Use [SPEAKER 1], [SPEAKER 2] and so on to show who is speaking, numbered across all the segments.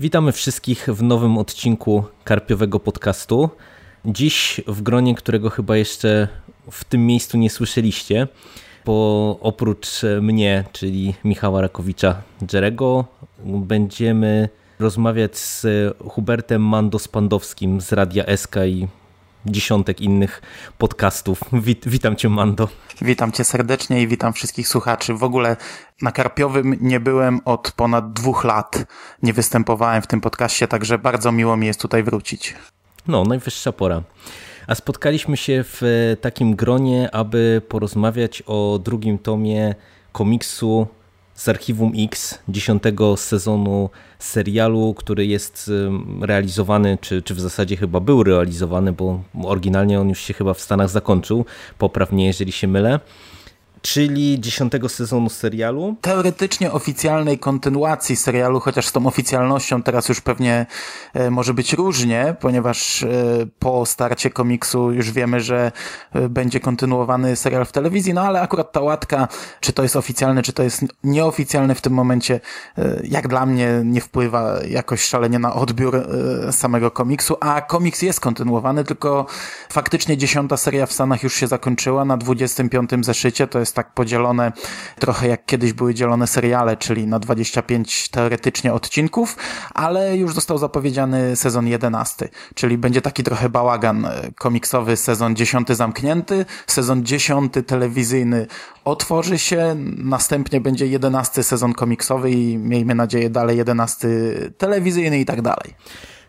[SPEAKER 1] Witamy wszystkich w nowym odcinku Karpiowego Podcastu. Dziś w gronie, którego chyba jeszcze w tym miejscu nie słyszeliście, bo oprócz mnie, czyli Michała Rakowicza Dżerego, będziemy rozmawiać z Hubertem Mando-Spandowskim z Radia SK i dziesiątek innych podcastów. Wit witam Cię, Mando.
[SPEAKER 2] Witam Cię serdecznie i witam wszystkich słuchaczy. W ogóle na Karpiowym nie byłem od ponad dwóch lat. Nie występowałem w tym podcaście, także bardzo miło mi jest tutaj wrócić.
[SPEAKER 1] No, najwyższa pora. A spotkaliśmy się w takim gronie, aby porozmawiać o drugim tomie komiksu z Archiwum X, dziesiątego sezonu serialu, który jest realizowany, czy, czy w zasadzie chyba był realizowany, bo oryginalnie on już się chyba w Stanach zakończył. Popraw mnie, jeżeli się mylę czyli dziesiątego sezonu serialu.
[SPEAKER 2] Teoretycznie oficjalnej kontynuacji serialu, chociaż z tą oficjalnością teraz już pewnie e, może być różnie, ponieważ e, po starcie komiksu już wiemy, że e, będzie kontynuowany serial w telewizji, no ale akurat ta łatka, czy to jest oficjalne, czy to jest nieoficjalne w tym momencie, jak dla mnie nie wpływa jakoś szalenie na odbiór samego komiksu, a komiks jest kontynuowany, tylko faktycznie dziesiąta seria w Stanach już się zakończyła na 25 zeszycie, to jest jest tak podzielone trochę jak kiedyś były dzielone seriale, czyli na 25 teoretycznie odcinków, ale już został zapowiedziany sezon 11, czyli będzie taki trochę bałagan e, komiksowy, sezon 10 zamknięty, sezon 10 telewizyjny otworzy się, następnie będzie 11 sezon komiksowy i miejmy nadzieję dalej 11 telewizyjny i tak dalej.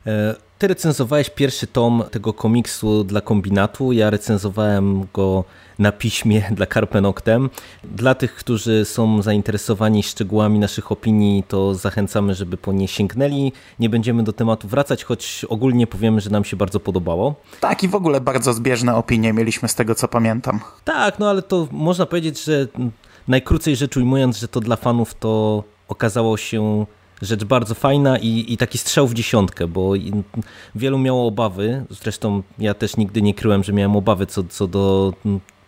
[SPEAKER 1] E, ty recenzowałeś pierwszy tom tego komiksu dla kombinatu. Ja recenzowałem go na piśmie dla Carpe Noctem. Dla tych, którzy są zainteresowani szczegółami naszych opinii, to zachęcamy, żeby po nie sięgnęli. Nie będziemy do tematu wracać, choć ogólnie powiemy, że nam się bardzo podobało.
[SPEAKER 2] Tak, i w ogóle bardzo zbieżne opinie mieliśmy z tego, co pamiętam.
[SPEAKER 1] Tak, no ale to można powiedzieć, że najkrócej rzecz ujmując, że to dla fanów to okazało się rzecz bardzo fajna i, i taki strzał w dziesiątkę, bo wielu miało obawy, zresztą ja też nigdy nie kryłem, że miałem obawy co, co do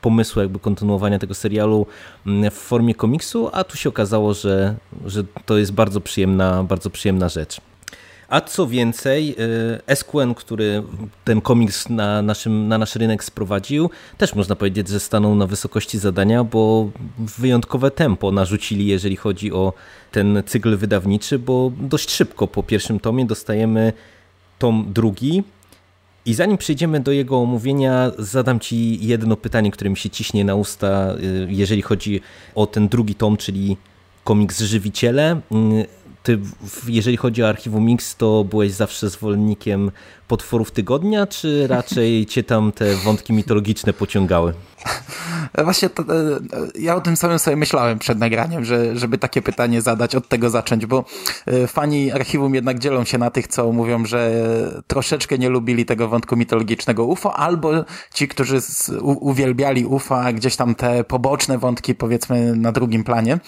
[SPEAKER 1] pomysłu jakby kontynuowania tego serialu w formie komiksu, a tu się okazało, że, że to jest bardzo przyjemna, bardzo przyjemna rzecz. A co więcej, y, SQN, który ten komiks na, naszym, na nasz rynek sprowadził, też można powiedzieć, że stanął na wysokości zadania, bo wyjątkowe tempo narzucili, jeżeli chodzi o ten cykl wydawniczy, bo dość szybko po pierwszym tomie dostajemy tom drugi. I zanim przejdziemy do jego omówienia, zadam Ci jedno pytanie, które mi się ciśnie na usta, y, jeżeli chodzi o ten drugi tom, czyli komiks Żywiciele. Ty, jeżeli chodzi o archiwum Mix, to byłeś zawsze zwolennikiem potworów tygodnia, czy raczej cię tam te wątki mitologiczne pociągały?
[SPEAKER 2] Właśnie to, e, ja o tym samym sobie myślałem przed nagraniem, że, żeby takie pytanie zadać, od tego zacząć, bo e, fani archiwum jednak dzielą się na tych, co mówią, że troszeczkę nie lubili tego wątku mitologicznego UFO, albo ci, którzy uwielbiali UFO, gdzieś tam te poboczne wątki powiedzmy na drugim planie.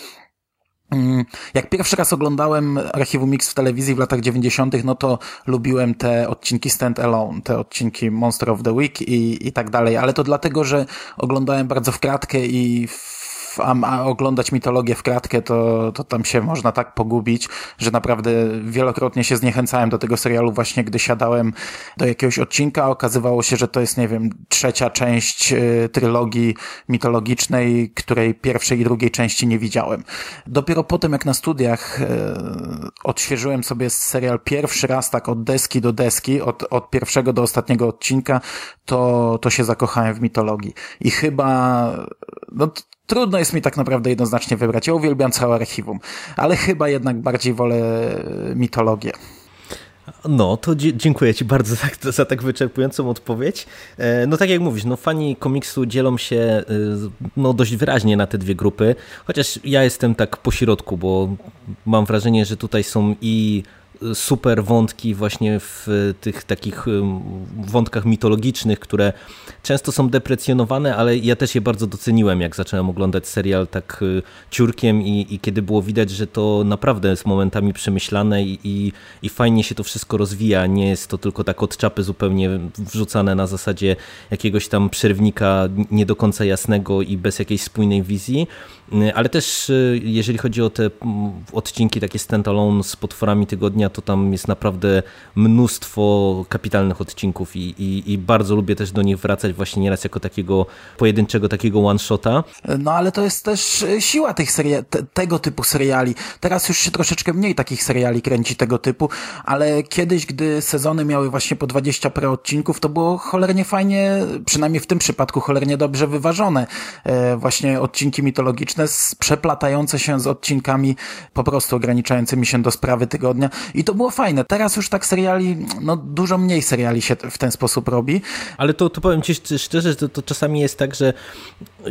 [SPEAKER 2] Mm, jak pierwszy raz oglądałem Archiwum Mix w telewizji w latach 90., no to lubiłem te odcinki Stand Alone, te odcinki Monster of the Week i, i tak dalej, ale to dlatego, że oglądałem bardzo w kratkę i w a, a, oglądać mitologię w kratkę, to, to tam się można tak pogubić, że naprawdę wielokrotnie się zniechęcałem do tego serialu właśnie, gdy siadałem do jakiegoś odcinka, okazywało się, że to jest, nie wiem, trzecia część y, trylogii mitologicznej, której pierwszej i drugiej części nie widziałem. Dopiero potem, jak na studiach y, odświeżyłem sobie serial pierwszy raz tak od deski do deski, od, od pierwszego do ostatniego odcinka, to, to się zakochałem w mitologii. I chyba, no, Trudno jest mi tak naprawdę jednoznacznie wybrać. Ja uwielbiam całe archiwum, ale chyba jednak bardziej wolę e, mitologię.
[SPEAKER 1] No, to dziękuję Ci bardzo za, za, tak wyczerpującą odpowiedź. E, no tak jak mówisz, no fani komiksu dzielą się e, no, dość wyraźnie na te dwie grupy, chociaż ja jestem tak po środku, bo mam wrażenie, że tutaj są i super wątki właśnie w tych takich wątkach mitologicznych, które często są deprecjonowane, ale ja też je bardzo doceniłem, jak zacząłem oglądać serial tak y, ciurkiem i, i kiedy było widać, że to naprawdę jest momentami przemyślane i, i, i fajnie się to wszystko rozwija, nie jest to tylko tak od czapy zupełnie wrzucane na zasadzie jakiegoś tam przerwnika nie do końca jasnego i bez jakiejś spójnej wizji. ale też jeżeli chodzi o te odcinki takie standalone z potworami tygodnia, to tam jest naprawdę mnóstwo kapitalnych odcinków i, i, i bardzo lubię też do nich wracać właśnie nieraz jako takiego pojedynczego, takiego one-shota.
[SPEAKER 2] No ale to jest też siła tych seria te, tego typu seriali. Teraz już się troszeczkę mniej takich seriali kręci tego typu, ale kiedyś, gdy sezony miały właśnie po 20 parę odcinków, to było cholernie fajnie, przynajmniej w tym przypadku cholernie dobrze wyważone. E, właśnie odcinki mitologiczne przeplatające się z odcinkami po prostu ograniczającymi się do sprawy tygodnia i to było fajne. Teraz już tak seriali, no dużo mniej seriali się w ten sposób robi.
[SPEAKER 1] Ale to, to powiem Ci szczerze, to, to czasami jest tak, że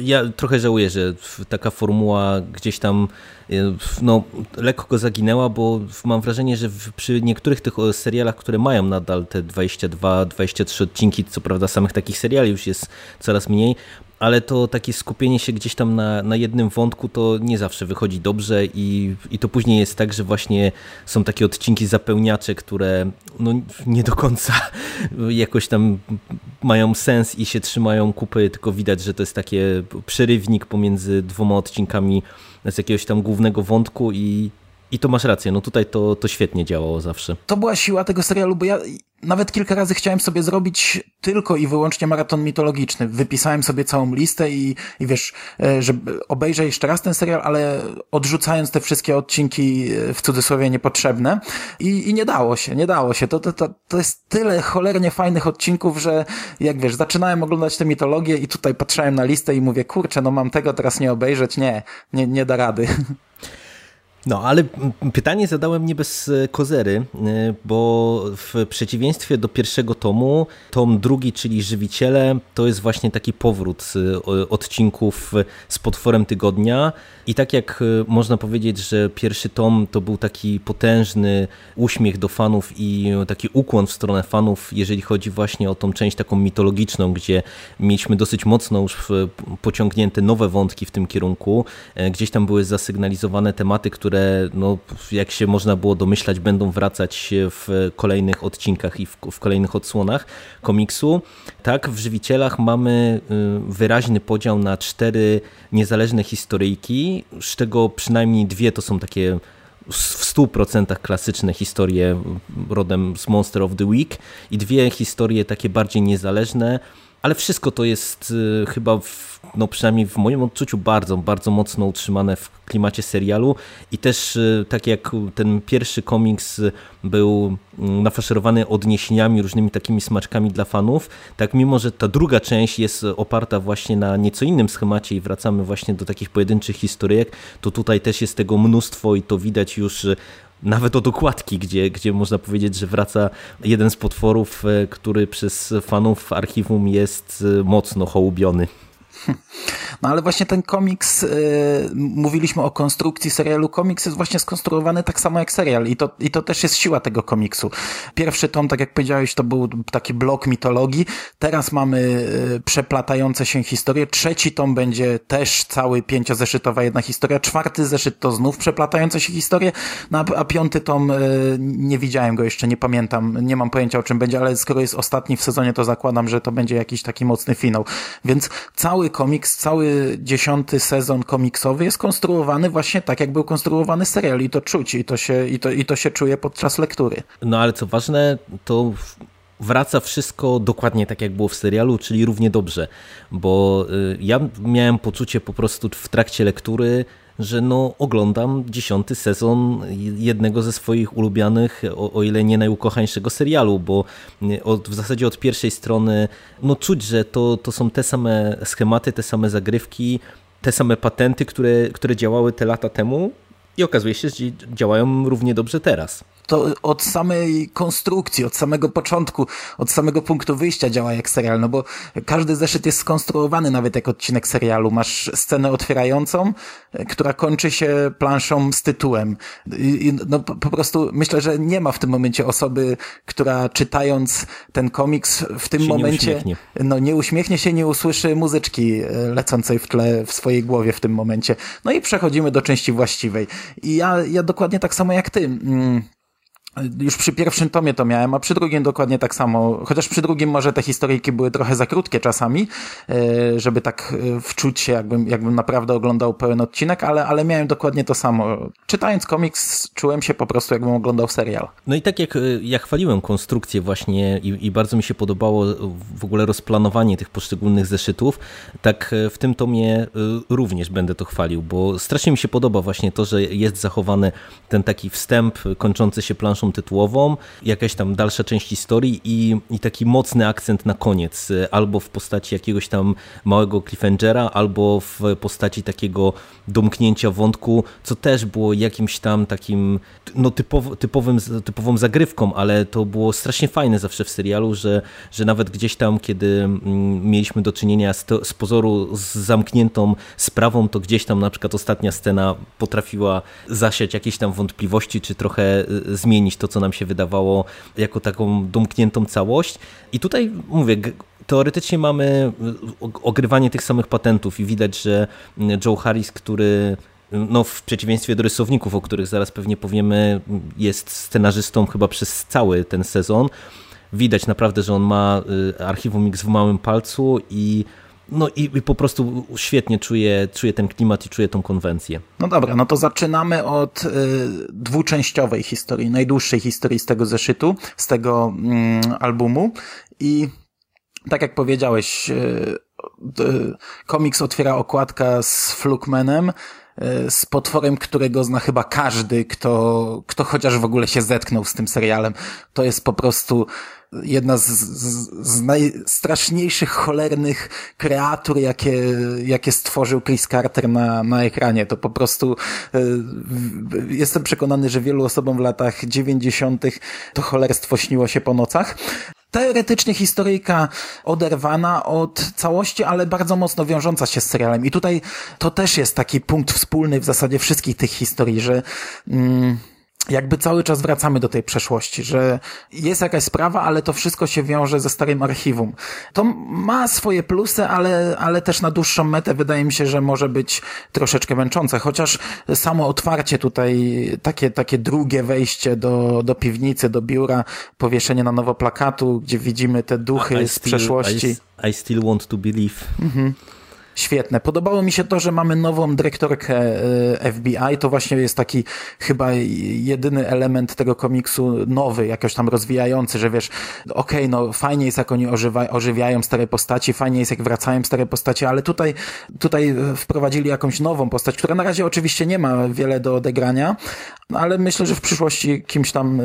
[SPEAKER 1] ja trochę żałuję, że taka formuła gdzieś tam e, no, lekko zaginęła, bo mam wrażenie, że przy niektórych tych serialach, które mają nadal te 22-23 odcinki, co prawda samych takich seriali już jest coraz mniej, ale to takie skupienie się gdzieś tam na, na jednym wątku to nie zawsze wychodzi dobrze i, i to później jest tak, że właśnie są takie odcinki zapełniacze, które no nie do końca jakoś tam mają sens i się trzymają kupy, tylko widać, że to jest takie przerywnik pomiędzy dwoma odcinkami z jakiegoś tam głównego wątku i, i to masz rację, no tutaj to, to świetnie działało zawsze.
[SPEAKER 2] To była siła tego serialu, bo ja nawet kilka razy chciałem sobie zrobić tylko i wyłącznie maraton mitologiczny. Wypisałem sobie całą listę i, i wiesz, e, żeby obejrzeć jeszcze raz ten serial, ale odrzucając te wszystkie odcinki e, w cudzysłowie niepotrzebne. I, i nie dało się, nie dało się. To, to, to, to jest tyle cholernie fajnych odcinków, że jak wiesz, zaczynałem oglądać tę mitologię i tutaj patrzyłem na listę i mówię, kurczę, no mam tego teraz nie obejrzeć. Nie, nie, nie da rady.
[SPEAKER 1] No, ale pytanie zadałem nie bez e, kozery, e, bo w przeciwieństwie do pierwszego tomu, tom drugi, czyli Żywiciele, to jest właśnie taki powrót e, odcinków z potworem tygodnia. I tak jak można powiedzieć, że pierwszy tom to był taki potężny uśmiech do fanów i taki ukłon w stronę fanów, jeżeli chodzi właśnie o tą część taką mitologiczną, gdzie mieliśmy dosyć mocno już pociągnięte nowe wątki w tym kierunku, gdzieś tam były zasygnalizowane tematy, które które, no, jak się można było domyślać, będą wracać w kolejnych odcinkach i w, w kolejnych odsłonach komiksu. Tak, w Żywicielach mamy y, wyraźny podział na cztery niezależne historyjki, z czego przynajmniej dwie to są takie w 100% klasyczne historie rodem z Monster of the Week i dwie historie takie bardziej niezależne, ale wszystko to jest y, chyba w no przynajmniej w moim odczuciu bardzo, bardzo mocno utrzymane w klimacie serialu. I też y, tak jak ten pierwszy komiks był mm, nafaszerowany odniesieniami, różnymi takimi smaczkami dla fanów, tak mimo, że ta druga część jest oparta właśnie na nieco innym schemacie i wracamy właśnie do takich pojedynczych historyjek, to tutaj też jest tego mnóstwo i to widać już y, nawet od okładki, gdzie, gdzie można powiedzieć, że wraca jeden z potworów, y, który przez fanów archiwum jest mocno hołubiony.
[SPEAKER 2] No ale właśnie ten komiks, yy, mówiliśmy o konstrukcji serialu, komiks jest właśnie skonstruowany tak samo jak serial i to, i to też jest siła tego komiksu. Pierwszy tom, tak jak powiedziałeś, to był taki blok mitologii, teraz mamy yy, przeplatające się historie, trzeci tom będzie też cały pięciozeszytowa jedna historia, czwarty zeszyt to znów przeplatające się historie, no a, a piąty tom, yy, nie widziałem go jeszcze, nie pamiętam, nie mam pojęcia o czym będzie, ale skoro jest ostatni w sezonie, to zakładam, że to będzie jakiś taki mocny finał. Więc cały komiks, cały dziesiąty sezon komiksowy jest konstruowany właśnie tak, jak był konstruowany serial i to czuć i to się, i to, i to się czuje podczas lektury.
[SPEAKER 1] No ale co ważne, to wraca wszystko dokładnie tak, jak było w serialu, czyli równie dobrze, bo y, ja miałem poczucie po prostu w trakcie lektury, że no oglądam dziesiąty sezon jednego ze swoich ulubionych, o, o ile nie najukochańszego serialu, bo od, w zasadzie od pierwszej strony no czuć, że to, to są te same schematy, te same zagrywki, te same patenty, które, które działały te lata temu i okazuje się, że działają równie dobrze teraz
[SPEAKER 2] to od samej konstrukcji, od samego początku, od samego punktu wyjścia działa jak serial, no bo każdy zeszyt jest skonstruowany nawet jak odcinek serialu. Masz scenę otwierającą, która kończy się planszą z tytułem. I, no po, prostu myślę, że nie ma w tym momencie osoby, która czytając ten komiks w tym momencie
[SPEAKER 1] nie
[SPEAKER 2] no nie uśmiechnie się, nie usłyszy muzyczki e, lecącej w tle w swojej głowie w tym momencie. No i przechodzimy do części właściwej. I ja, ja dokładnie tak samo jak ty. Mm, już przy pierwszym tomie to miałem, a przy drugim dokładnie tak samo. Chociaż przy drugim może te historyjki były trochę za krótkie czasami, e, żeby tak e, wczuć się, jakbym, jakbym naprawdę oglądał pełen odcinek, ale, ale miałem dokładnie to samo. Czytając komiks, czułem się po prostu, jakbym oglądał serial.
[SPEAKER 1] No i tak jak ja chwaliłem konstrukcję właśnie i, i bardzo mi się podobało w ogóle rozplanowanie tych poszczególnych zeszytów, tak w tym tomie również będę to chwalił, bo strasznie mi się podoba właśnie to, że jest zachowany ten taki wstęp kończący się planszą planszą tytułową, jakaś tam dalsza część historii i, i taki mocny akcent na koniec, albo w postaci jakiegoś tam małego cliffhangera, albo w postaci takiego domknięcia wątku, co też było jakimś tam takim no typow, typowym, typową zagrywką, ale to było strasznie fajne zawsze w serialu, że, że nawet gdzieś tam, kiedy mm, mieliśmy do czynienia z, to, z pozoru z zamkniętą sprawą, to gdzieś tam na przykład ostatnia scena potrafiła zasiać jakieś tam wątpliwości, czy trochę y, to, co nam się wydawało jako taką domkniętą całość. I tutaj mówię, teoretycznie mamy ogrywanie tych samych patentów i widać, że Joe Harris, który no w przeciwieństwie do rysowników, o których zaraz pewnie powiemy, jest scenarzystą chyba przez cały ten sezon. Widać naprawdę, że on ma y, archiwum X w małym palcu i no i, i, po prostu świetnie czuję, czuję ten klimat i czuję tą konwencję.
[SPEAKER 2] No dobra, no to zaczynamy od y, dwuczęściowej historii, najdłuższej historii z tego zeszytu, z tego y, albumu i tak jak powiedziałeś, y, komiks otwiera okładka z Flukmanem, y, z potworem, którego zna chyba każdy, kto, kto chociaż w ogóle się zetknął z tym serialem. To jest po prostu jedna z, z, z najstraszniejszych, cholernych kreatur, jakie, jakie stworzył Chris Carter na, na ekranie. To po prostu y, jestem przekonany, że wielu osobom w latach dziewięćdziesiątych to cholerstwo śniło się po nocach teoretycznie historyjka oderwana od całości, ale bardzo mocno wiążąca się z serialem. I tutaj to też jest taki punkt wspólny w zasadzie wszystkich tych historii, że mm, jakby cały czas wracamy do tej przeszłości, że jest jakaś sprawa, ale to wszystko się wiąże ze starym archiwum. To ma swoje plusy, ale, ale też na dłuższą metę wydaje mi się, że może być troszeczkę męczące, chociaż samo otwarcie tutaj, takie, takie drugie wejście do, do piwnicy, do biura, powieszenie na nowo plakatu, gdzie widzimy te duchy z przeszłości.
[SPEAKER 1] I, I, still want to believe. Mhm.
[SPEAKER 2] Świetne. Podobało mi się to, że mamy nową dyrektorkę e, FBI. To właśnie jest taki chyba jedyny element tego komiksu nowy, jakoś tam rozwijający, że wiesz, okej, okay, no fajnie jest jak oni ożywa, ożywiają stare postaci, fajnie jest jak wracają stare postacie, ale tutaj, tutaj wprowadzili jakąś nową postać, która na razie oczywiście nie ma wiele do odegrania, ale myślę, że w przyszłości kimś tam,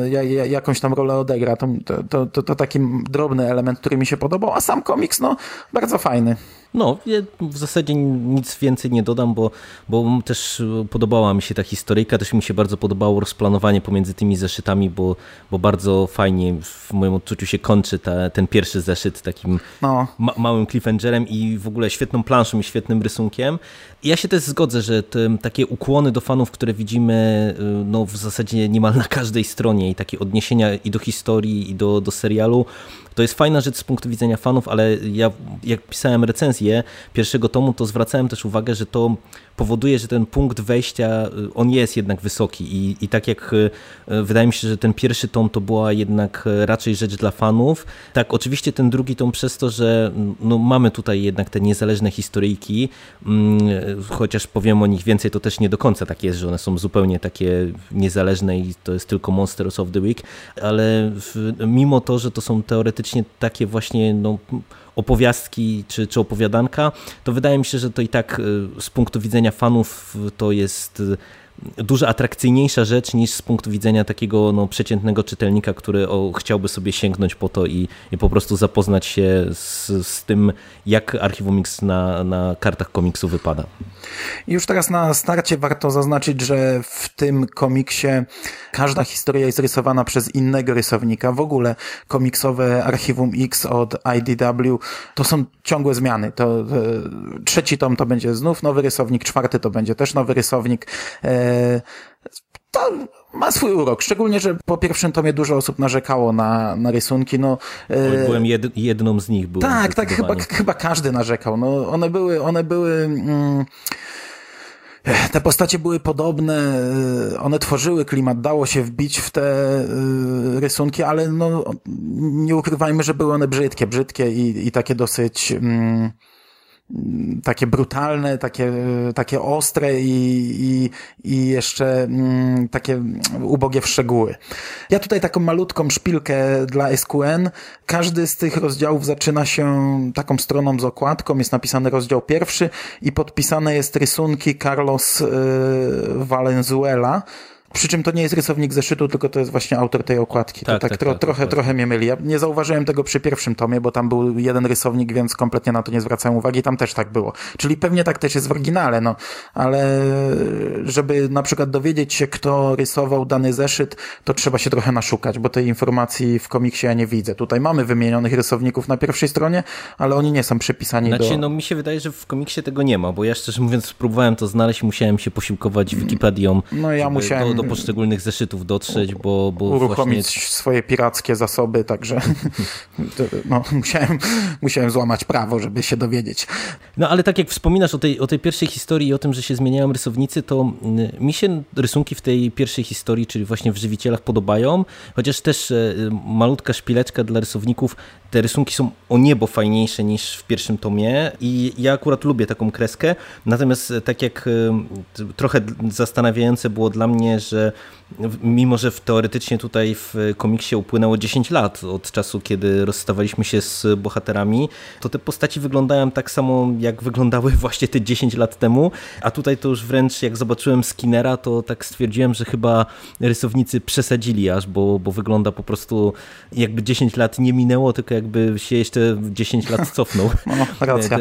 [SPEAKER 2] jakąś tam rolę odegra. To, to, to, to taki drobny element, który mi się podobał, a sam komiks, no, bardzo fajny.
[SPEAKER 1] No, w zasadzie nic więcej nie dodam, bo, bo też podobała mi się ta historyjka, też mi się bardzo podobało rozplanowanie pomiędzy tymi zeszytami, bo, bo bardzo fajnie w moim odczuciu się kończy ta, ten pierwszy zeszyt takim no. ma małym cliffhangerem i w ogóle świetną planszą i świetnym rysunkiem. I ja się też zgodzę, że te, takie ukłony do fanów, które widzimy y, no, w zasadzie niemal na każdej stronie i takie odniesienia i do historii i do, do serialu, to jest fajna rzecz z punktu widzenia fanów, ale ja jak pisałem recenzję pierwszego tomu, to zwracałem też uwagę, że to powoduje, że ten punkt wejścia, y, on jest jednak wysoki. I, i tak jak y, y, wydaje mi się, że ten pierwszy tom to była jednak raczej rzecz dla fanów, tak oczywiście ten drugi tom przez to, że no, mamy tutaj jednak te niezależne historyjki, mm, chociaż powiem o nich więcej, to też nie do końca tak jest, że one są zupełnie takie niezależne i to jest tylko Monsters of the Week, ale mimo to, że to są teoretycznie takie właśnie no, opowiastki czy, czy opowiadanka, to wydaje mi się, że to i tak y, z punktu widzenia fanów to jest y, dużo atrakcyjniejsza rzecz niż z punktu widzenia takiego no, przeciętnego czytelnika, który o, chciałby sobie sięgnąć po to i, i po prostu zapoznać się z, z tym, jak Archiwum X na, na kartach komiksu wypada.
[SPEAKER 2] Już teraz na starcie warto zaznaczyć, że w tym komiksie każda historia jest rysowana przez innego rysownika. W ogóle komiksowe Archiwum X od IDW to są ciągłe zmiany. To, to trzeci tom to będzie znów nowy rysownik, czwarty to będzie też nowy rysownik. E, to ma swój urok, szczególnie, że po pierwszym tomie dużo osób narzekało na, na rysunki. No,
[SPEAKER 1] e, Byłem jed, jedną z nich. Byłem
[SPEAKER 2] tak, tak, chyba, chyba każdy narzekał. No, one były, one były... Mm, te postacie były podobne, one tworzyły klimat, dało się wbić w te rysunki, ale no, nie ukrywajmy, że były one brzydkie, brzydkie i, i takie dosyć... Mm, takie brutalne, takie, takie ostre i, i, i jeszcze mm, takie ubogie w szczegóły. Ja tutaj taką malutką szpilkę dla SQN. Każdy z tych rozdziałów zaczyna się taką stroną z okładką, jest napisany rozdział pierwszy i podpisane jest rysunki Carlos y, Valenzuela, przy czym to nie jest rysownik zeszytu, tylko to jest właśnie autor tej okładki. Tak, to tak, tak, tro, tak trochę, tak. trochę mnie myli. Ja nie zauważyłem tego przy pierwszym tomie, bo tam był jeden rysownik, więc kompletnie na to nie zwracałem uwagi. Tam też tak było. Czyli pewnie tak też jest w oryginale, no. Ale żeby na przykład dowiedzieć się, kto rysował dany zeszyt, to trzeba się trochę naszukać, bo tej informacji w komiksie ja nie widzę. Tutaj mamy wymienionych rysowników na pierwszej stronie, ale oni nie są przypisani
[SPEAKER 1] znaczy,
[SPEAKER 2] do...
[SPEAKER 1] no mi się wydaje, że w komiksie tego nie ma, bo ja szczerze mówiąc próbowałem to znaleźć i musiałem się posiłkować Wikipedią.
[SPEAKER 2] No ja musiałem...
[SPEAKER 1] Do, poszczególnych zeszytów dotrzeć, bo, bo
[SPEAKER 2] uruchomić
[SPEAKER 1] właśnie...
[SPEAKER 2] swoje pirackie zasoby, także no, musiałem, musiałem złamać prawo, żeby się dowiedzieć.
[SPEAKER 1] No ale tak jak wspominasz o tej, o tej pierwszej historii i o tym, że się zmieniają rysownicy, to mm, mi się rysunki w tej pierwszej historii, czyli właśnie w Żywicielach podobają, chociaż też e, malutka szpileczka dla rysowników, te rysunki są o niebo fajniejsze niż w pierwszym tomie i ja akurat lubię taką kreskę, natomiast e, tak jak e, trochę zastanawiające było dla mnie, że mimo że teoretycznie tutaj w komiksie upłynęło 10 lat od czasu, kiedy rozstawaliśmy się z bohaterami, to te postaci wyglądają tak samo, jak wyglądały właśnie te 10 lat temu, a tutaj to już wręcz jak zobaczyłem Skinnera, to tak stwierdziłem, że chyba rysownicy przesadzili aż, bo, bo wygląda po prostu jakby 10 lat nie minęło, tylko jakby się jeszcze 10 lat cofnął,
[SPEAKER 2] no.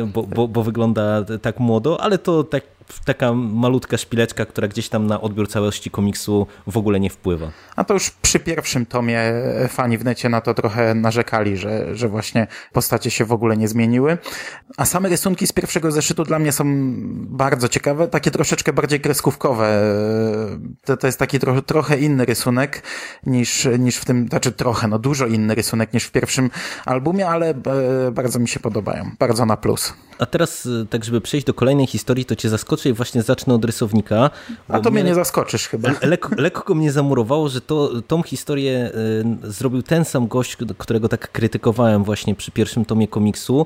[SPEAKER 1] Bo, bo, bo wygląda tak młodo, ale to tak taka malutka szpileczka, która gdzieś tam na odbiór całości komiksu w ogóle nie wpływa.
[SPEAKER 2] A to już przy pierwszym tomie fani w necie na to trochę narzekali, że, że właśnie postacie się w ogóle nie zmieniły. A same rysunki z pierwszego zeszytu dla mnie są bardzo ciekawe, takie troszeczkę bardziej kreskówkowe. To, to jest taki tro, trochę inny rysunek niż, niż w tym, znaczy trochę, no dużo inny rysunek niż w pierwszym albumie, ale e, bardzo mi się podobają. Bardzo na plus.
[SPEAKER 1] A teraz, e, tak żeby przejść do kolejnej historii, to cię zaskoczę i właśnie zacznę od rysownika.
[SPEAKER 2] A to mnie nie zaskoczysz chyba.
[SPEAKER 1] Lekko, lekko mnie zamurowało, że to, tą historię y, zrobił ten sam gość, którego tak krytykowałem właśnie przy pierwszym tomie komiksu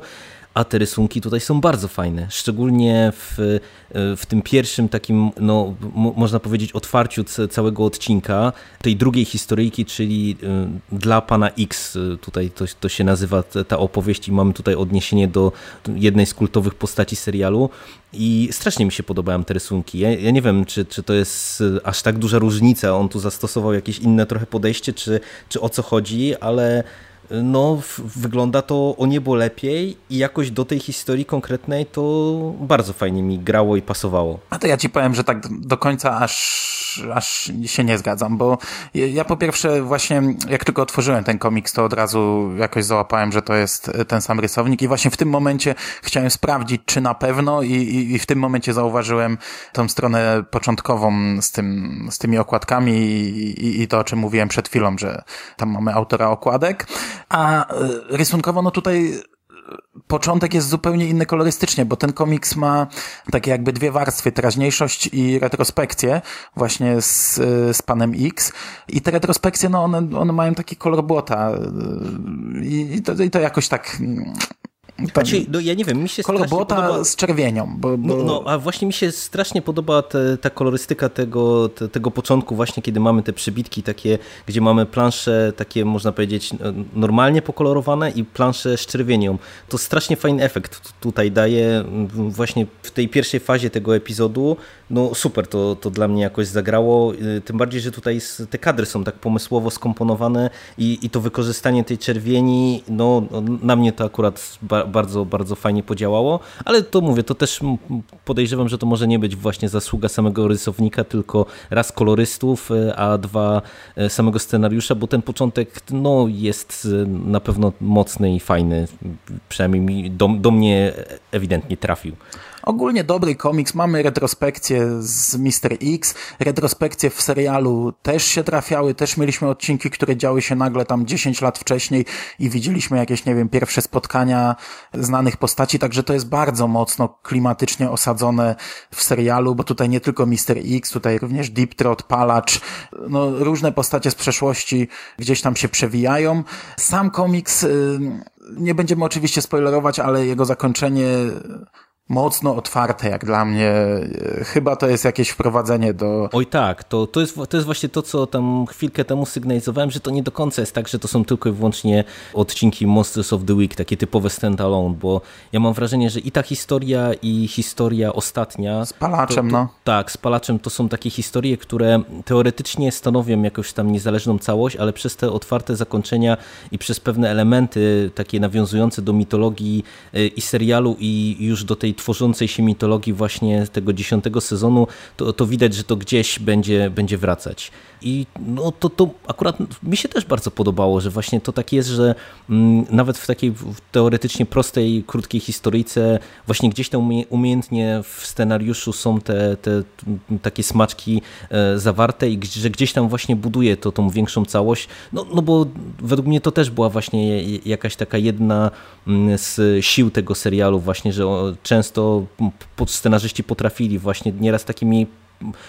[SPEAKER 1] a te rysunki tutaj są bardzo fajne, szczególnie w, e, w tym pierwszym takim, no, można powiedzieć, otwarciu całego odcinka, tej drugiej historyjki, czyli e, dla pana X, tutaj to, to się nazywa ta opowieść i mamy tutaj odniesienie do jednej z kultowych postaci serialu i strasznie mi się podobają te rysunki. Ja, ja, nie wiem, czy, czy to jest aż tak duża różnica, on tu zastosował jakieś inne trochę podejście, czy, czy o co chodzi, ale no wygląda to o niebo lepiej i jakoś do tej historii konkretnej to bardzo fajnie mi grało i pasowało.
[SPEAKER 2] A to ja ci powiem, że tak do końca aż, aż się nie zgadzam, bo ja po pierwsze właśnie jak tylko otworzyłem ten komiks, to od razu jakoś załapałem, że to jest ten sam rysownik i właśnie w tym momencie chciałem sprawdzić, czy na pewno i, i, i w tym momencie zauważyłem tą stronę początkową z, tym, z tymi okładkami i, i to, o czym mówiłem przed chwilą, że tam mamy autora okładek. A e, rysunkowo, no tutaj początek jest zupełnie inny kolorystycznie, bo ten komiks ma takie jakby dwie warstwy, teraźniejszość i retrospekcję właśnie z, z panem X. I te retrospekcje, no one, one mają taki kolor błota. I, to, i to jakoś tak
[SPEAKER 1] znaczy, no ja nie wiem, mi się
[SPEAKER 2] Kolor błota podoba... z czerwienią. Bo,
[SPEAKER 1] bo... No, no, a właśnie mi się strasznie podoba te, ta kolorystyka tego, te, tego początku właśnie, kiedy mamy te przybitki takie, gdzie mamy plansze takie, można powiedzieć, normalnie pokolorowane i plansze z czerwienią. To strasznie fajny efekt tutaj daje właśnie w tej pierwszej fazie tego epizodu. No super, to, to dla mnie jakoś zagrało. Y, tym bardziej, że tutaj te kadry są tak pomysłowo skomponowane i, i to wykorzystanie tej czerwieni, no na mnie to akurat bardzo, bardzo fajnie podziałało, ale to mówię, to też podejrzewam, że to może nie być właśnie zasługa samego rysownika, tylko raz kolorystów, e, a dwa e, samego scenariusza, bo ten początek no, jest e, na pewno mocny i fajny, przynajmniej do, do mnie ewidentnie trafił.
[SPEAKER 2] Ogólnie dobry komiks, mamy retrospekcję z Mister X, retrospekcje w serialu też się trafiały, też mieliśmy odcinki, które działy się nagle tam 10 lat wcześniej i widzieliśmy jakieś, nie wiem, pierwsze spotkania znanych postaci, także to jest bardzo mocno klimatycznie osadzone w serialu, bo tutaj nie tylko Mister X, tutaj również Deep Trot, Palacz, no różne postacie z przeszłości gdzieś tam się przewijają. Sam komiks, y, nie będziemy oczywiście spoilerować, ale jego zakończenie mocno otwarte, jak dla mnie. Chyba to jest jakieś wprowadzenie do...
[SPEAKER 1] Oj tak, to, to, jest, to jest właśnie to, co tam chwilkę temu sygnalizowałem, że to nie do końca jest tak, że to są tylko i wyłącznie odcinki Monsters of the Week, takie typowe stand-alone, bo ja mam wrażenie, że i ta historia, i historia ostatnia...
[SPEAKER 2] Z Palaczem,
[SPEAKER 1] to, to,
[SPEAKER 2] no.
[SPEAKER 1] Tak, z Palaczem to są takie historie, które teoretycznie stanowią jakąś tam niezależną całość, ale przez te otwarte zakończenia i przez pewne elementy takie nawiązujące do mitologii y, i serialu i już do tej tworzącej się mitologii właśnie tego dziesiątego sezonu, to, to widać, że to gdzieś będzie, będzie wracać. I no to, to akurat mi się też bardzo podobało, że właśnie to tak jest, że mm, nawet w takiej teoretycznie prostej, krótkiej historyjce właśnie gdzieś tam umiejętnie w scenariuszu są te, te takie smaczki e, zawarte i że gdzieś tam właśnie buduje to tą większą całość, no, no bo według mnie to też była właśnie jakaś taka jedna mm, z sił tego serialu właśnie, że często scenarzyści potrafili właśnie nieraz takimi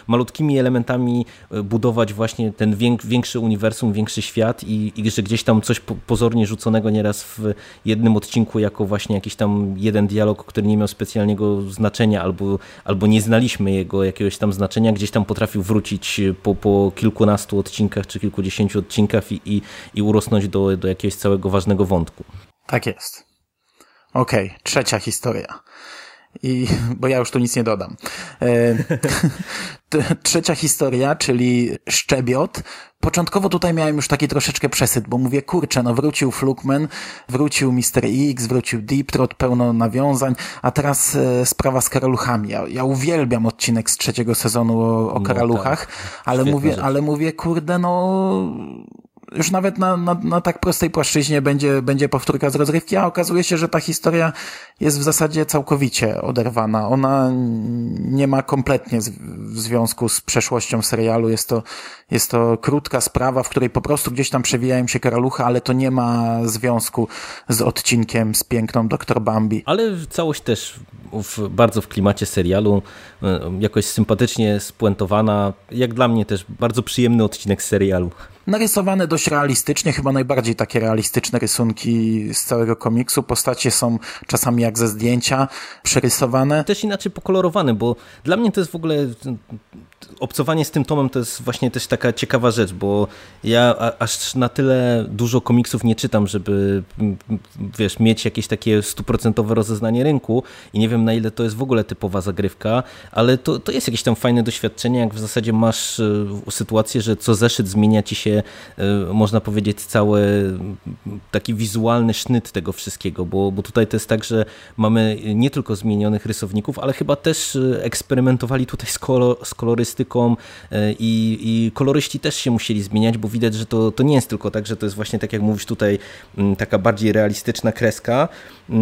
[SPEAKER 1] malutkimi elementami e, budować właśnie ten większy uniwersum, większy świat i, i że gdzieś tam coś pozornie rzuconego nieraz w jednym odcinku jako właśnie jakiś tam jeden dialog, który nie miał specjalnego znaczenia albo, albo nie znaliśmy jego jakiegoś tam znaczenia, gdzieś tam potrafił wrócić po, po kilkunastu odcinkach czy kilkudziesięciu odcinkach i, i, i urosnąć do, do jakiegoś całego ważnego wątku.
[SPEAKER 2] Tak jest. Okej, okay, trzecia historia i, bo ja już tu nic nie dodam. E, trzecia historia, czyli Szczebiot. Początkowo tutaj miałem już taki troszeczkę przesyt, bo mówię, kurczę, no wrócił Flukman, wrócił Mr. X, wrócił Deep Trot, pełno nawiązań, a teraz e, sprawa z karaluchami. Ja, ja uwielbiam odcinek z trzeciego sezonu o, o no karaluchach, tak. ale mówię, ale mówię, kurde, no już nawet na, na, na tak prostej płaszczyźnie będzie, będzie powtórka z rozrywki, a okazuje się, że ta historia jest w zasadzie całkowicie oderwana. Ona nie ma kompletnie z, w związku z przeszłością serialu. Jest to, jest to krótka sprawa, w której po prostu gdzieś tam przewijają się karalucha, ale to nie ma związku z odcinkiem z piękną Dr. Bambi.
[SPEAKER 1] Ale całość też w, bardzo w klimacie serialu, e, jakoś sympatycznie spuentowana. Jak dla mnie też bardzo przyjemny odcinek serialu
[SPEAKER 2] narysowane dość realistycznie, chyba najbardziej takie realistyczne rysunki z całego komiksu. Postacie są czasami jak ze zdjęcia przerysowane.
[SPEAKER 1] Też inaczej pokolorowane, bo dla mnie to jest w ogóle obcowanie z tym tomem to jest właśnie też taka ciekawa rzecz, bo ja aż na tyle dużo komiksów nie czytam, żeby wiesz, mieć jakieś takie stuprocentowe rozeznanie rynku i nie wiem na ile to jest w ogóle typowa zagrywka, ale to, to jest jakieś tam fajne doświadczenie, jak w zasadzie masz e, sytuację, że co zeszyt zmienia ci się, e, można powiedzieć, cały taki wizualny sznyt tego wszystkiego, bo, bo tutaj to jest tak, że mamy nie tylko zmienionych rysowników, ale chyba też e, eksperymentowali tutaj z, kolor, z kolorystyką i, i koloryści też się musieli zmieniać, bo widać, że to, to nie jest tylko tak, że to jest właśnie tak jak mówisz tutaj taka bardziej realistyczna kreska,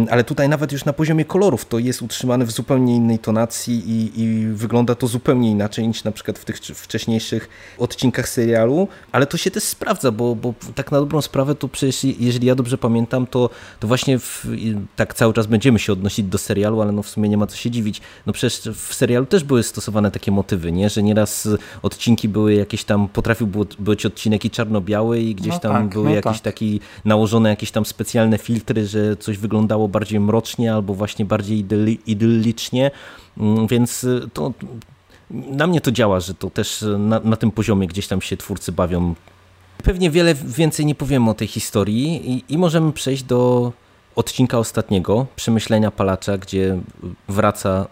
[SPEAKER 1] ale tutaj nawet już na poziomie kolorów to jest utrzymane w zupełnie innej tonacji i, i wygląda to zupełnie inaczej niż na przykład w tych wcześniejszych odcinkach serialu, ale to się też sprawdza, bo, bo tak na dobrą sprawę to przecież, jeżeli ja dobrze pamiętam, to, to właśnie w, tak cały czas będziemy się odnosić do serialu, ale no w sumie nie ma co się dziwić. No przecież w serialu też były stosowane takie motywy, nie? że nieraz odcinki były jakieś tam, potrafił być odcinek i czarno-biały i gdzieś no tam tak, były no jakieś tak. takie nałożone jakieś tam specjalne filtry, że coś wyglądało bardziej mrocznie albo właśnie bardziej idyllicznie, mm, więc to na mnie to działa, że to też na, na tym poziomie gdzieś tam się twórcy bawią. Pewnie wiele więcej nie powiemy o tej historii i, i możemy przejść do odcinka ostatniego, Przemyślenia Palacza, gdzie wraca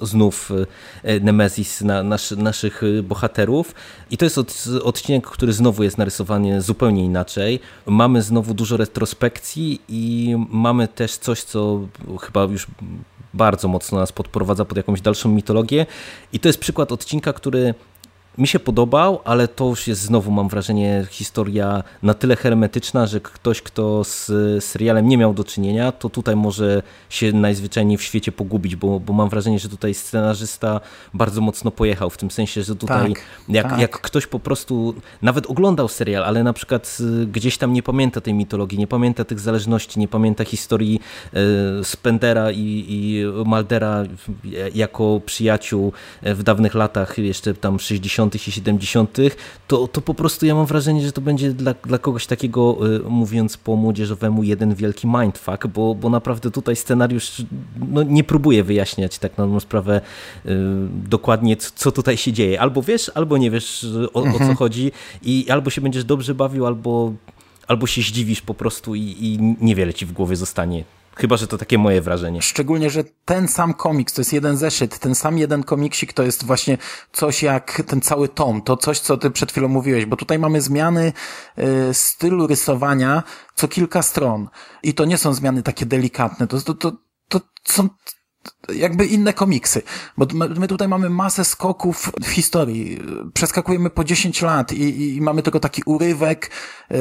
[SPEAKER 1] znów e, Nemezis na nasz, naszych bohaterów. I to jest od, odcinek, który znowu jest narysowany zupełnie inaczej. Mamy znowu dużo retrospekcji i mamy też coś, co chyba już bardzo mocno nas podprowadza pod jakąś dalszą mitologię. I to jest przykład odcinka, który mi się podobał, ale to już jest znowu, mam wrażenie, historia na tyle hermetyczna, że ktoś, kto z serialem nie miał do czynienia, to tutaj może się najzwyczajniej w świecie pogubić, bo, bo mam wrażenie, że tutaj scenarzysta bardzo mocno pojechał, w tym sensie, że tutaj tak, jak, tak. jak ktoś po prostu nawet oglądał serial, ale na przykład y, gdzieś tam nie pamięta tej mitologii, nie pamięta tych zależności, nie pamięta historii y, Spendera i, i Maldera jako przyjaciół w dawnych latach, jeszcze tam 60 i 70., to, to po prostu ja mam wrażenie, że to będzie dla, dla kogoś takiego, y, mówiąc po młodzieżowemu, jeden wielki mindfuck, bo, bo naprawdę tutaj scenariusz no, nie próbuje wyjaśniać tak na sprawę y, dokładnie, co tutaj się dzieje. Albo wiesz, albo nie wiesz o, mhm. o co mhm. chodzi i albo się będziesz dobrze bawił, albo, albo się zdziwisz po prostu i, i niewiele ci w głowie zostanie. Chyba, że to takie moje wrażenie.
[SPEAKER 2] Szczególnie, że ten sam komiks, to jest jeden zeszyt, ten sam jeden komiksik to jest właśnie coś jak ten cały tom, to coś, co ty przed chwilą mówiłeś, bo tutaj mamy zmiany y, stylu rysowania co kilka stron i to nie są zmiany takie delikatne, to, to, to, to są jakby inne komiksy. Bo my tutaj mamy masę skoków w historii. Przeskakujemy po 10 lat i, i mamy tylko taki urywek yy,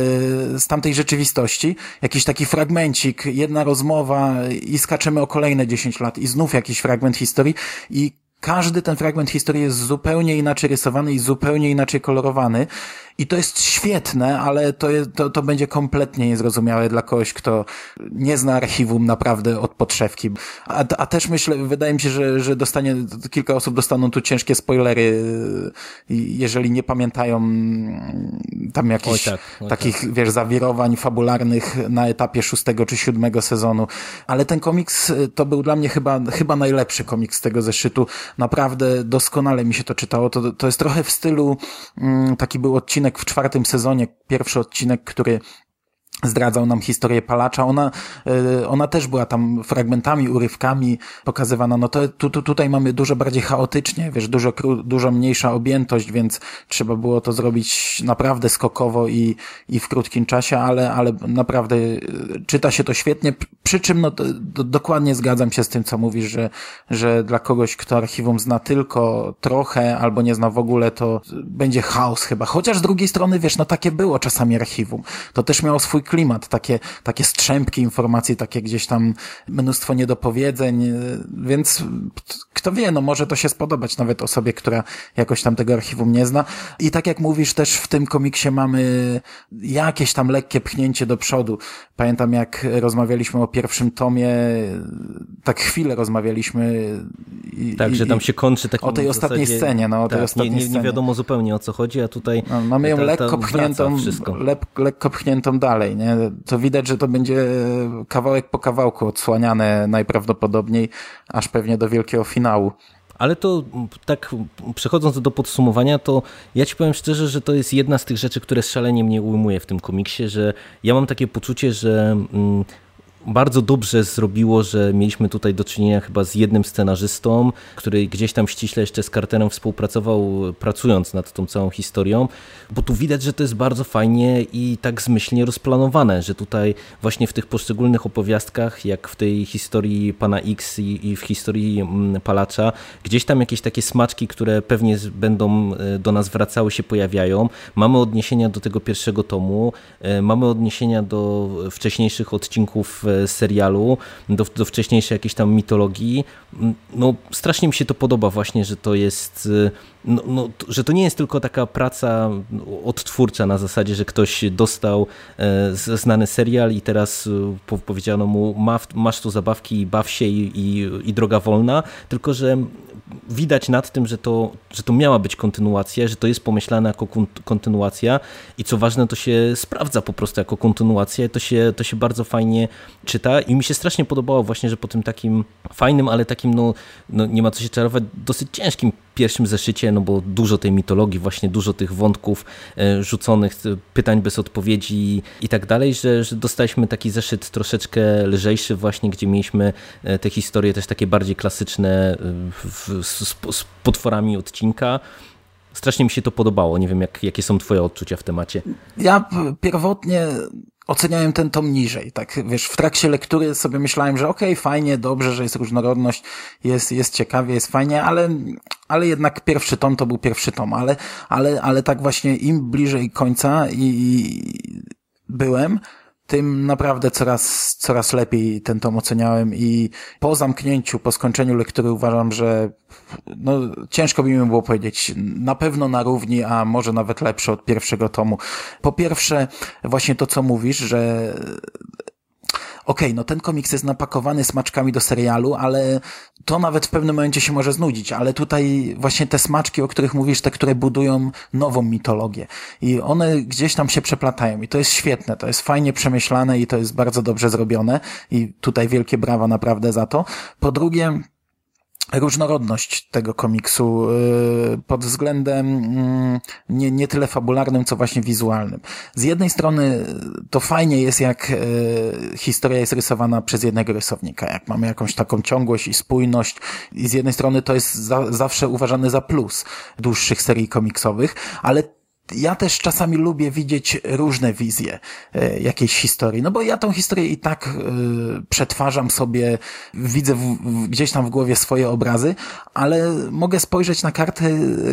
[SPEAKER 2] z tamtej rzeczywistości. Jakiś taki fragmencik, jedna rozmowa i skaczemy o kolejne 10 lat i znów jakiś fragment historii i każdy ten fragment historii jest zupełnie inaczej rysowany i zupełnie inaczej kolorowany. I to jest świetne, ale to, jest, to, to będzie kompletnie niezrozumiałe dla kogoś, kto nie zna archiwum naprawdę od podszewki. A, a też myślę, wydaje mi się, że, że dostanie, kilka osób dostaną tu ciężkie spoilery, jeżeli nie pamiętają tam jakichś oj tak, oj takich, tak. wiesz, zawirowań fabularnych na etapie szóstego czy siódmego sezonu. Ale ten komiks to był dla mnie chyba, chyba najlepszy komiks z tego zeszytu. Naprawdę doskonale mi się to czytało. To, to jest trochę w stylu, mm, taki był odcinek odcinek w czwartym sezonie, pierwszy odcinek, który zdradzał nam historię Palacza. Ona, e, ona też była tam fragmentami, urywkami pokazywana. No to tu, tu, tutaj mamy dużo bardziej chaotycznie, wiesz, dużo, dużo mniejsza objętość, więc trzeba było to zrobić naprawdę skokowo i, i w krótkim czasie, ale, ale naprawdę e, czyta się to świetnie. Przy czym no, do, dokładnie zgadzam się z tym, co mówisz, że, że dla kogoś, kto archiwum zna tylko trochę albo nie zna w ogóle, to będzie chaos chyba. Chociaż z drugiej strony, wiesz, no takie było czasami archiwum. To też miało swój klimat, takie, takie strzępki informacji, takie gdzieś tam mnóstwo niedopowiedzeń, więc kto wie, no może to się spodobać nawet osobie, która jakoś tam tego archiwum nie zna. I tak jak mówisz, też w tym komiksie mamy jakieś tam lekkie pchnięcie do przodu. Pamiętam jak rozmawialiśmy o pierwszym tomie, tak chwilę rozmawialiśmy.
[SPEAKER 1] I, tak, i, że tam się kończy
[SPEAKER 2] taki O tej ostatniej scenie, no o tak, tej ostatniej
[SPEAKER 1] nie, nie, nie wiadomo zupełnie o co chodzi, a tutaj
[SPEAKER 2] no, mamy ją ta, ta lekko pchniętą, le, lekko pchniętą dalej, nie? To widać, że to będzie kawałek po kawałku odsłaniane najprawdopodobniej, aż pewnie do wielkiego finału.
[SPEAKER 1] Ale to tak przechodząc do podsumowania, to ja ci powiem szczerze, że to jest jedna z tych rzeczy, które szalenie mnie ujmuje w tym komiksie, że ja mam takie poczucie, że mm, bardzo dobrze zrobiło, że mieliśmy tutaj do czynienia chyba z jednym scenarzystą, który gdzieś tam ściśle jeszcze z Carterem współpracował, pracując nad tą całą historią, bo tu widać, że to jest bardzo fajnie i tak zmyślnie rozplanowane, że tutaj właśnie w tych poszczególnych opowiastkach, jak w tej historii Pana X i, i w historii mm, Palacza, gdzieś tam jakieś takie smaczki, które pewnie będą e, do nas wracały, się pojawiają. Mamy odniesienia do tego pierwszego tomu, e, mamy odniesienia do wcześniejszych odcinków e, serialu, do, do wcześniejszej jakiejś tam mitologii. No, strasznie mi się to podoba właśnie, że to jest, y, no, no, że to nie jest tylko taka praca odtwórcza na zasadzie, że ktoś dostał e, znany serial i teraz y, powiedziano mu masz tu zabawki, baw się i, i, i droga wolna, tylko że widać nad tym, że to, że to miała być kontynuacja, że to jest pomyślane jako kontynuacja i co ważne, to się sprawdza po prostu jako kontynuacja, to się, to się bardzo fajnie czyta. I mi się strasznie podobało właśnie, że po tym takim fajnym, ale takim, no, no nie ma co się czarować, dosyć ciężkim pierwszym zeszycie, no bo dużo tej mitologii, właśnie dużo tych wątków e, rzuconych, pytań bez odpowiedzi i tak dalej, że, że dostaliśmy taki zeszyt troszeczkę lżejszy właśnie, gdzie mieliśmy e, te historie też takie bardziej klasyczne e, w, z, z potworami odcinka. Strasznie mi się to podobało. Nie wiem, jak, jakie są twoje odczucia w temacie.
[SPEAKER 2] Ja pierwotnie oceniałem ten tom niżej. Tak, wiesz, w trakcie lektury sobie myślałem, że okej, okay, fajnie, dobrze, że jest różnorodność, jest, jest ciekawie, jest fajnie, ale, ale jednak pierwszy tom to był pierwszy tom, ale, ale, ale tak właśnie im bliżej końca i, i byłem, tym naprawdę coraz, coraz lepiej ten tom oceniałem i po zamknięciu, po skończeniu lektury uważam, że no, ciężko by mi było powiedzieć, na pewno na równi, a może nawet lepsze od pierwszego tomu. Po pierwsze, właśnie to, co mówisz, że okej, okay, no ten komiks jest napakowany smaczkami do serialu, ale to nawet w pewnym momencie się może znudzić, ale tutaj właśnie te smaczki, o których mówisz, te, które budują nową mitologię i one gdzieś tam się przeplatają i to jest świetne, to jest fajnie przemyślane i to jest bardzo dobrze zrobione i tutaj wielkie brawa naprawdę za to. Po drugie, różnorodność tego komiksu y, pod względem mm, nie, nie tyle fabularnym, co właśnie wizualnym. Z jednej strony to fajnie jest, jak y, historia jest rysowana przez jednego rysownika, jak mamy jakąś taką ciągłość i spójność i z jednej strony to jest za, zawsze uważane za plus dłuższych serii komiksowych, ale ja też czasami lubię widzieć różne wizje e, jakiejś historii, no bo ja tą historię i tak e, przetwarzam sobie, widzę gdzieś tam w głowie swoje obrazy, ale mogę spojrzeć na kartę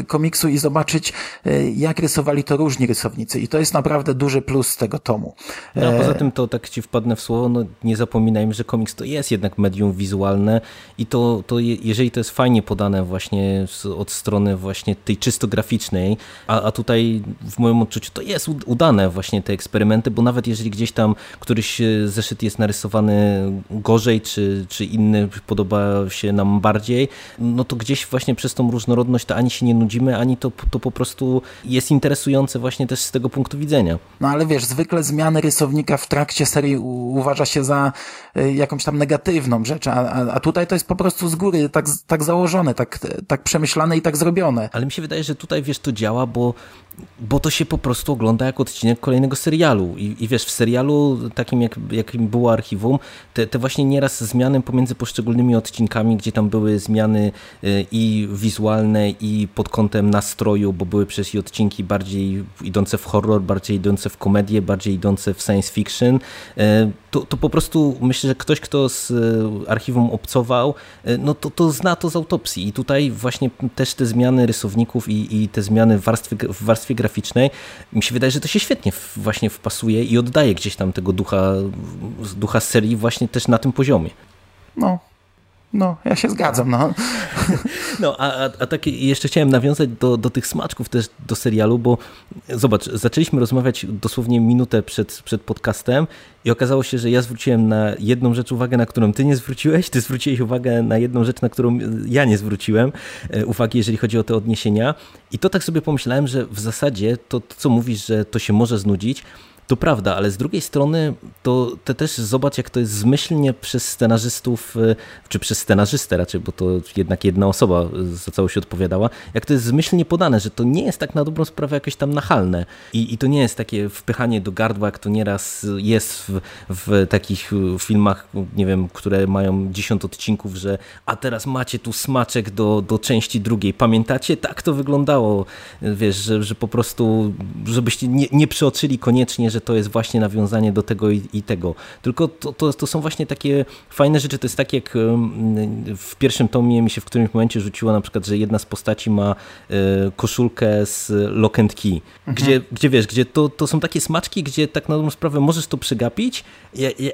[SPEAKER 2] komiksu i zobaczyć, e, jak rysowali to różni rysownicy i to jest naprawdę duży plus tego tomu.
[SPEAKER 1] No a poza tym to tak ci wpadnę w słowo, no nie zapominajmy, że komiks to jest jednak medium wizualne i to, to jeżeli to jest fajnie podane właśnie od strony właśnie tej czysto graficznej, a, a tutaj w moim odczuciu to jest udane właśnie te eksperymenty, bo nawet jeżeli gdzieś tam któryś e, zeszyt jest narysowany gorzej, czy, czy inny podoba się nam bardziej, no to gdzieś właśnie przez tą różnorodność to ani się nie nudzimy, ani to, to po prostu jest interesujące właśnie też z tego punktu widzenia.
[SPEAKER 2] No ale wiesz, zwykle zmiany rysownika w trakcie serii uważa się za e, jakąś tam negatywną rzecz, a, a tutaj to jest po prostu z góry tak, tak założone, tak, tak przemyślane i tak zrobione.
[SPEAKER 1] Ale mi się wydaje, że tutaj wiesz, to działa, bo bo to się po prostu ogląda jak odcinek kolejnego serialu. I, i wiesz, w serialu takim, jak, jakim było archiwum, te, te właśnie nieraz zmiany pomiędzy poszczególnymi odcinkami, gdzie tam były zmiany y, i wizualne, i pod kątem nastroju, bo były przecież i odcinki bardziej idące w horror, bardziej idące w komedię, bardziej idące w science fiction. Y, to, to po prostu myślę, że ktoś, kto z y, archiwum obcował, no to, to zna to z autopsji. I tutaj właśnie też te zmiany rysowników i, i te zmiany w warstwie, w warstwie warstwie graficznej, mi się wydaje, że to się świetnie właśnie wpasuje i oddaje gdzieś tam tego ducha, ducha serii właśnie też na tym poziomie.
[SPEAKER 2] No, no, ja się zgadzam, no.
[SPEAKER 1] No, a, a, a tak jeszcze chciałem nawiązać do, do tych smaczków też do serialu, bo zobacz, zaczęliśmy rozmawiać dosłownie minutę przed, przed podcastem i okazało się, że ja zwróciłem na jedną rzecz uwagę, na którą ty nie zwróciłeś, ty zwróciłeś uwagę na jedną rzecz, na którą ja nie zwróciłem e, uwagi, jeżeli chodzi o te odniesienia i to tak sobie pomyślałem, że w zasadzie to, to co mówisz, że to się może znudzić, to prawda, ale z drugiej strony to te też zobacz, jak to jest zmyślnie przez scenarzystów, e, czy przez scenarzystę raczej, bo to jednak jedna osoba za całość odpowiadała, jak to jest zmyślnie podane, że to nie jest tak na dobrą sprawę jakieś tam nachalne i, i to nie jest takie wpychanie do gardła, jak to nieraz jest w, w takich filmach, nie wiem, które mają dziesiąt odcinków, że a teraz macie tu smaczek do, do części drugiej. Pamiętacie? Tak to wyglądało, wiesz, że, że po prostu, żebyście nie, nie przeoczyli koniecznie, że to jest właśnie nawiązanie do tego i, i tego. Tylko to, to, to, są właśnie takie fajne rzeczy. To jest tak jak w pierwszym tomie mi się w którymś momencie rzuciło na przykład, że jedna z postaci ma e, koszulkę z Lock and Key, mhm. gdzie, gdzie wiesz, gdzie to, to są takie smaczki, gdzie tak na dobrą sprawę możesz to przegapić,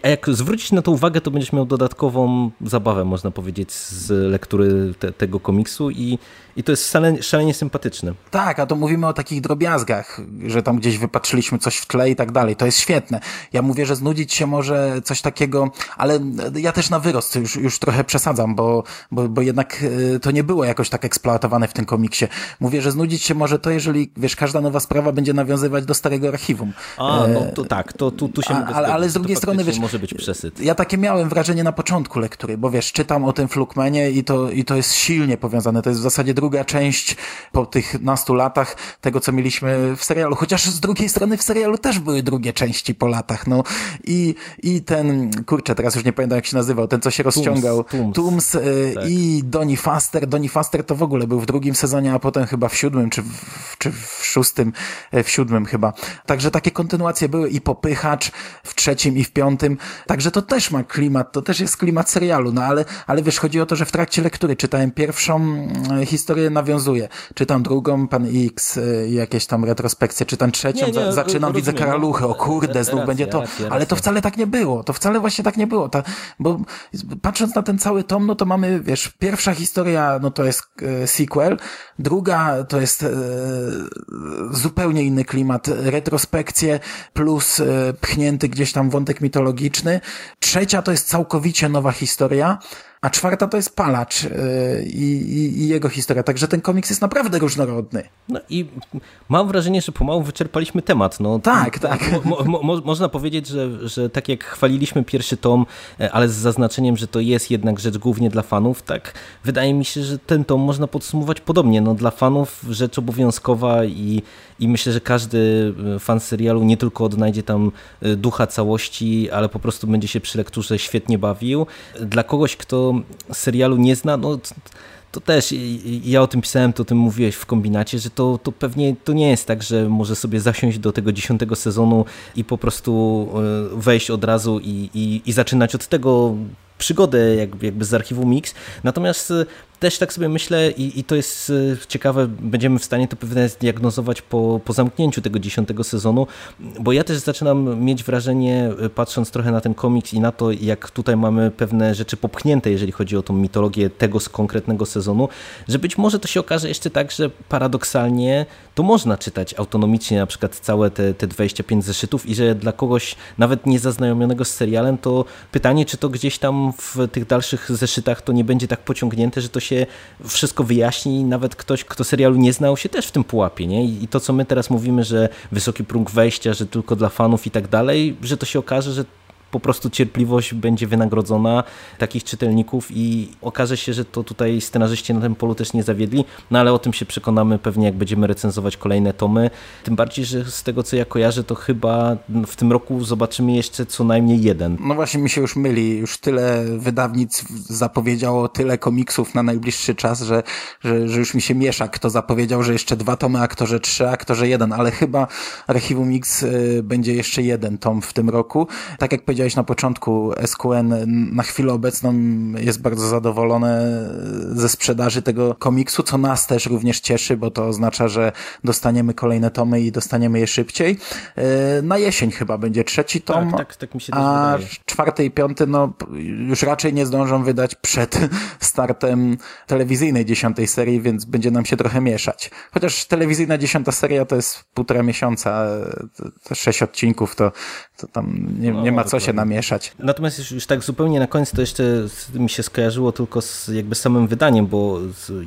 [SPEAKER 1] a jak zwrócić na to uwagę, to będziesz miał dodatkową zabawę, można powiedzieć, z lektury te, tego komiksu i, i to jest szalenie, szalenie sympatyczne.
[SPEAKER 2] Tak, a to mówimy o takich drobiazgach, że tam gdzieś wypatrzyliśmy coś w tle i tak dalej. To jest świetne. Ja mówię, że znudzić się może coś takiego, ale ja też na wyrost już, już trochę przesadzam, bo, bo, bo jednak e, to nie było jakoś tak eksploatowane w tym komiksie. Mówię, że znudzić się może to, jeżeli, wiesz, każda nowa sprawa będzie nawiązywać do starego archiwum.
[SPEAKER 1] A, no to tak, to tu, tu się
[SPEAKER 2] a, ale, ale z drugiej strony, wiesz,
[SPEAKER 1] może być przesyt.
[SPEAKER 2] Ja takie miałem wrażenie na początku lektury, bo wiesz, czytam o tym Flukmenie i to, i to jest silnie powiązane. To jest w zasadzie drugi druga część po tych nastu latach tego, co mieliśmy w serialu. Chociaż z drugiej strony w serialu też były drugie części po latach, no. I, i ten, kurczę, teraz już nie pamiętam jak się nazywał, ten, co się rozciągał. Tooms, Tooms y, tak. i Donny Faster. Donny Faster to w ogóle był w drugim sezonie, a potem chyba w siódmym, czy w, czy w szóstym, e, w siódmym chyba. Także takie kontynuacje były i Popychacz w trzecim i w piątym. Także to też ma klimat, to też jest klimat serialu, no ale, ale wiesz, chodzi o to, że w trakcie lektury czytałem pierwszą mm, historię, nawiązuję. Czytam drugą, Pan X, y, jakieś tam retrospekcje, czytam trzecią, nie, nie, zaczynam, widzę karaluchy, o kurde, znów będzie to. Ale to wcale tak nie było, to wcale właśnie tak nie było, ta, bo patrząc na ten cały tom, no to mamy, wiesz, pierwsza historia, no to jest e, sequel, druga to jest e, zupełnie inny klimat, retrospekcje plus e, pchnięty gdzieś tam wątek mitologiczny, trzecia to jest całkowicie nowa historia, a czwarta to jest Palacz yy, i, i, jego historia. Także ten komiks jest naprawdę różnorodny.
[SPEAKER 1] No i mam wrażenie, że pomału wyczerpaliśmy temat. No,
[SPEAKER 2] tak, tak.
[SPEAKER 1] Mo, mo, mo, można powiedzieć, że, że tak jak chwaliliśmy pierwszy tom, e, ale z zaznaczeniem, że to jest jednak rzecz głównie dla fanów, tak wydaje mi się, że ten tom można podsumować podobnie. No, dla fanów rzecz obowiązkowa i, i myślę, że każdy e, fan serialu nie tylko odnajdzie tam e, ducha całości, ale po prostu będzie się przy lekturze świetnie bawił. Dla kogoś, kto serialu nie zna, no to też ja o tym pisałem, to o tym mówiłeś w kombinacie, że to, to pewnie to nie jest tak, że może sobie zasiąść do tego dziesiątego sezonu i po prostu e, wejść od razu i, i, i zaczynać od tego przygodę jakby, jakby z archiwum Mix. Natomiast też tak sobie myślę i, i to jest e, ciekawe, będziemy w stanie to pewnie zdiagnozować po, po zamknięciu tego dziesiątego sezonu, bo ja też zaczynam mieć wrażenie, e, patrząc trochę na ten komiks i na to, jak tutaj mamy pewne rzeczy popchnięte, jeżeli chodzi o tą mitologię tego konkretnego sezonu, że być może to się okaże jeszcze tak, że paradoksalnie to można czytać autonomicznie na przykład całe te, te 25 zeszytów i że dla kogoś nawet niezaznajomionego z serialem to pytanie, czy to gdzieś tam w tych dalszych zeszytach to nie będzie tak pociągnięte, że to się wszystko wyjaśni i nawet ktoś, kto serialu nie znał się też w tym pułapie, nie? I to, co my teraz mówimy, że wysoki próg wejścia, że tylko dla fanów i tak dalej, że to się okaże, że po prostu cierpliwość będzie wynagrodzona takich czytelników i okaże się, że to tutaj scenarzyści na tym polu też nie zawiedli, no ale o tym się przekonamy pewnie jak będziemy recenzować kolejne tomy, tym bardziej, że z tego co ja kojarzę, to chyba w tym roku zobaczymy jeszcze co najmniej jeden.
[SPEAKER 2] No właśnie mi się już myli, już tyle wydawnictw zapowiedziało tyle komiksów na najbliższy czas, że, że, że już mi się miesza, kto zapowiedział, że jeszcze dwa tomy, a kto, że trzy, a kto, że jeden, ale chyba Archiwum Mix y, będzie jeszcze jeden tom w tym roku. Tak jak powiedziałem powiedziałeś na początku, SQN na chwilę obecną jest bardzo zadowolone ze sprzedaży tego komiksu, co nas też również cieszy, bo to oznacza, że dostaniemy kolejne tomy i dostaniemy je szybciej. E, na jesień chyba będzie trzeci tom,
[SPEAKER 1] tak, tak, tak mi się
[SPEAKER 2] a wydaje. czwarty i piąty no, już raczej nie zdążą wydać przed startem telewizyjnej dziesiątej serii, więc będzie nam się trochę mieszać. Chociaż telewizyjna dziesiąta seria to jest półtora miesiąca, sześć odcinków, to, to tam nie, nie ma co się się namieszać.
[SPEAKER 1] Natomiast już, już, tak zupełnie na koniec to jeszcze mi się skojarzyło tylko z jakby samym wydaniem, bo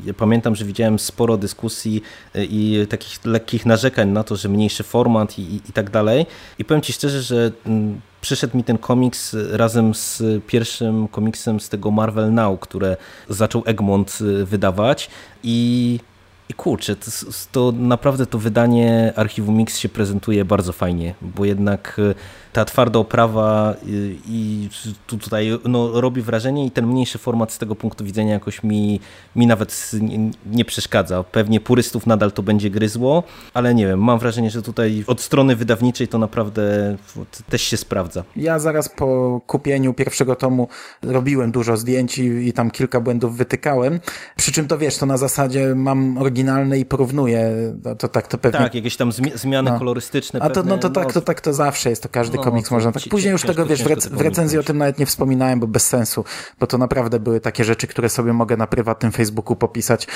[SPEAKER 1] ja pamiętam, że widziałem sporo dyskusji y, i takich lekkich narzekań na to, że mniejszy format i, i, i tak dalej. I powiem Ci szczerze, że mm, przyszedł mi ten komiks razem z pierwszym komiksem z tego Marvel Now, które zaczął Egmont y, wydawać i i kurczę, to, to, naprawdę to wydanie Archiwum Mix się prezentuje bardzo fajnie, bo jednak ta twarda oprawa y, i tutaj no, robi wrażenie i ten mniejszy format z tego punktu widzenia jakoś mi, mi nawet nie, przeszkadza. Pewnie purystów nadal to będzie gryzło, ale nie wiem, mam wrażenie, że tutaj od strony wydawniczej to naprawdę też się sprawdza.
[SPEAKER 2] Ja zaraz po kupieniu pierwszego tomu robiłem dużo zdjęć i, i tam kilka błędów wytykałem, przy czym to wiesz, to na zasadzie mam oryginalne i porównuję, to, to tak to pewnie...
[SPEAKER 1] Tak, jakieś tam zmiany no. kolorystyczne.
[SPEAKER 2] A to, no to tak, no. to tak to zawsze jest, to każdy no, komiks można tak. Później już tego, wiesz, w, recenzji o tym nawet nie wspominałem, bo bez sensu, bo to naprawdę były takie rzeczy, które sobie mogę na prywatnym Facebooku popisać,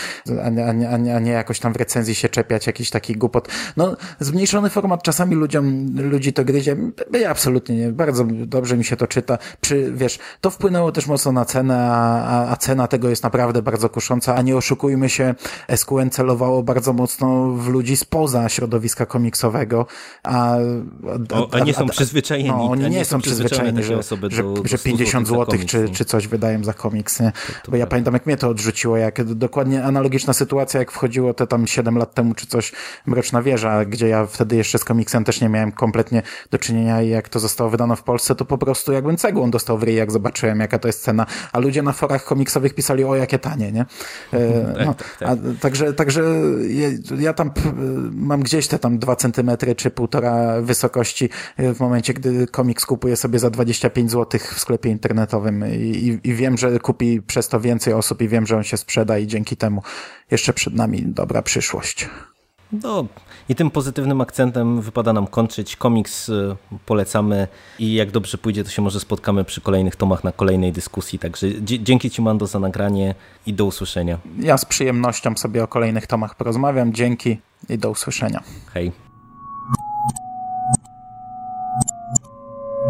[SPEAKER 2] a nie, a nie, a nie jakoś tam w recenzji się czepiać, jakiś taki głupot. No, zmniejszony format czasami ludziom, ludzi to gryzie. Ja absolutnie nie, bardzo dobrze mi się to czyta. Przy, wiesz, to wpłynęło też mocno na cenę, a, a cena tego jest naprawdę bardzo kusząca, a nie oszukujmy się, SQN celowało bardzo mocno w ludzi spoza środowiska komiksowego, a,
[SPEAKER 1] a, a, a nie są przyzwyczajeni przyzwyczajeni.
[SPEAKER 2] No, oni nie, nie są przyzwyczajeni, że, że, że 50 zł czy, czy coś wydają za komiks. Nie? Bo ja pamiętam, jak mnie to odrzuciło, jak dokładnie analogiczna sytuacja, jak wchodziło te tam 7 lat temu czy coś Mroczna Wieża, gdzie ja wtedy jeszcze z komiksem też nie miałem kompletnie do czynienia i jak to zostało wydano w Polsce, to po prostu jakbym cegłą dostał w ryj, jak zobaczyłem, jaka to jest cena. A ludzie na forach komiksowych pisali, o jakie tanie, nie? E, tak, no, tak, tak. A, także także ja, ja tam mam gdzieś te tam dwa centymetry czy półtora wysokości w momencie, gdy komiks kupuję sobie za 25 zł w sklepie internetowym i, i, wiem, że kupi przez to więcej osób i wiem, że on się sprzeda i dzięki temu jeszcze przed nami dobra przyszłość.
[SPEAKER 1] No i tym pozytywnym akcentem wypada nam kończyć. Komiks y, polecamy i jak dobrze pójdzie, to się może spotkamy przy kolejnych tomach na kolejnej dyskusji. Także dzięki Ci Mando za nagranie i do usłyszenia.
[SPEAKER 2] Ja z przyjemnością sobie o kolejnych tomach porozmawiam. Dzięki i do usłyszenia.
[SPEAKER 1] Hej.